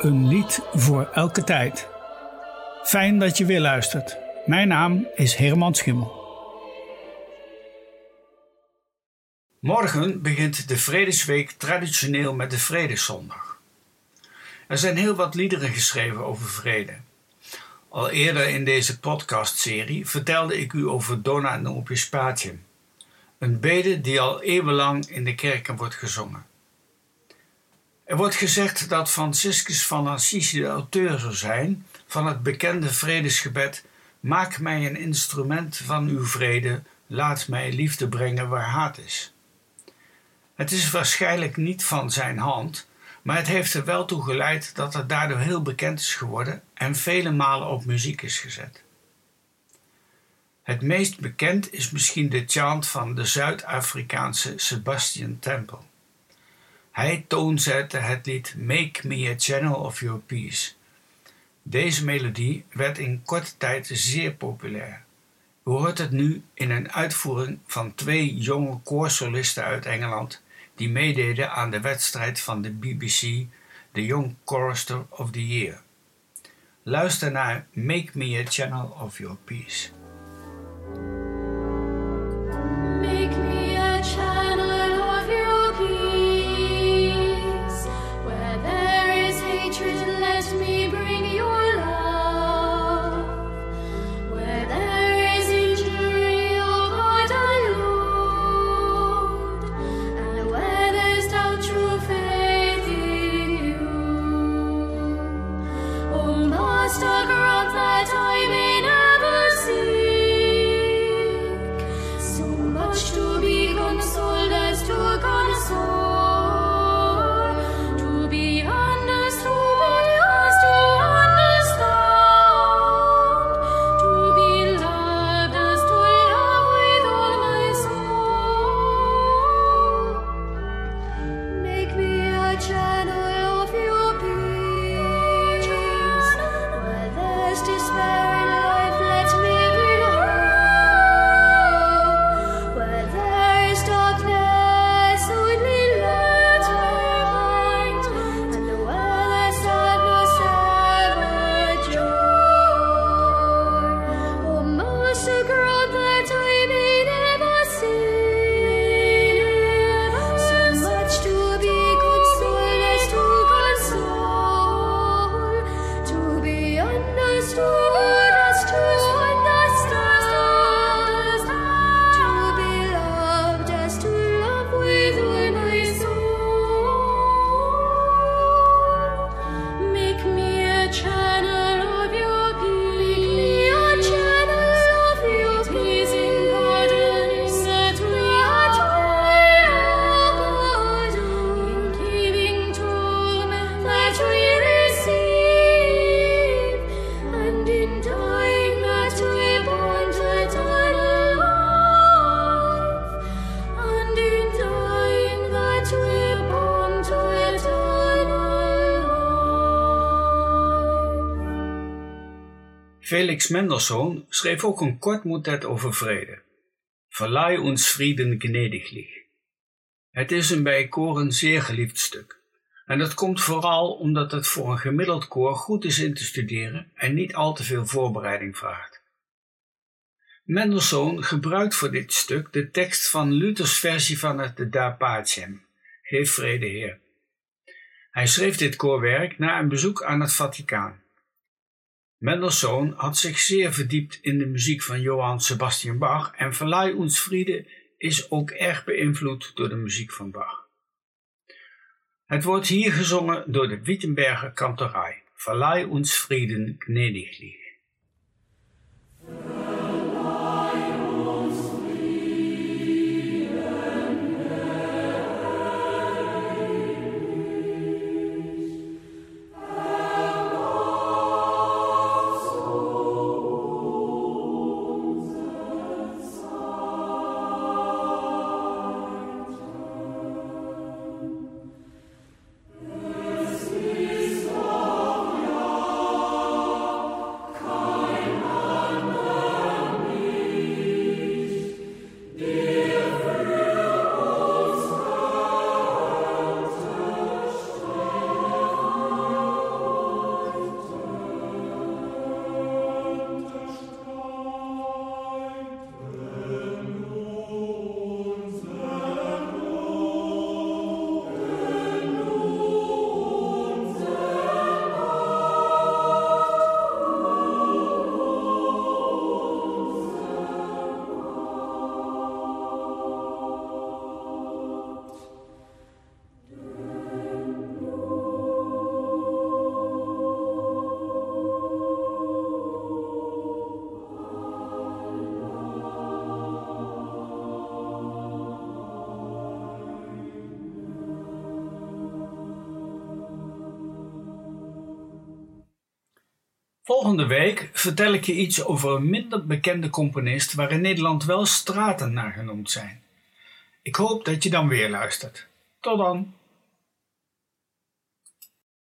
Een lied voor elke tijd. Fijn dat je weer luistert. Mijn naam is Herman Schimmel. Morgen begint de Vredesweek traditioneel met de Vredeszondag. Er zijn heel wat liederen geschreven over vrede. Al eerder in deze podcastserie vertelde ik u over Dona Nobis Patium, een bede die al eeuwenlang in de kerken wordt gezongen. Er wordt gezegd dat Franciscus van Assisi de auteur zou zijn van het bekende vredesgebed: Maak mij een instrument van uw vrede, laat mij liefde brengen waar haat is. Het is waarschijnlijk niet van zijn hand, maar het heeft er wel toe geleid dat het daardoor heel bekend is geworden en vele malen op muziek is gezet. Het meest bekend is misschien de chant van de Zuid-Afrikaanse Sebastian Temple. Hij toonzette het lied Make Me a Channel of Your Peace. Deze melodie werd in korte tijd zeer populair. U hoort het nu in een uitvoering van twee jonge koorsolisten uit Engeland die meededen aan de wedstrijd van de BBC The Young Chorister of the Year. Luister naar Make Me a Channel of Your Peace. Felix Mendelssohn schreef ook een kort motet over vrede. Verlaai ons Frieden gnädiglich. Het is een bij koren zeer geliefd stuk. En dat komt vooral omdat het voor een gemiddeld koor goed is in te studeren en niet al te veel voorbereiding vraagt. Mendelssohn gebruikt voor dit stuk de tekst van Luthers versie van het de Da Pacem, Geef vrede Heer. Hij schreef dit koorwerk na een bezoek aan het Vaticaan. Mendelssohn had zich zeer verdiept in de muziek van Johann Sebastian Bach en Verleih uns Friede is ook erg beïnvloed door de muziek van Bach. Het wordt hier gezongen door de Wittenberger Kantorei. Verleih uns Frieden gnädiglich. Volgende week vertel ik je iets over een minder bekende componist waar in Nederland wel straten naar genoemd zijn. Ik hoop dat je dan weer luistert. Tot dan!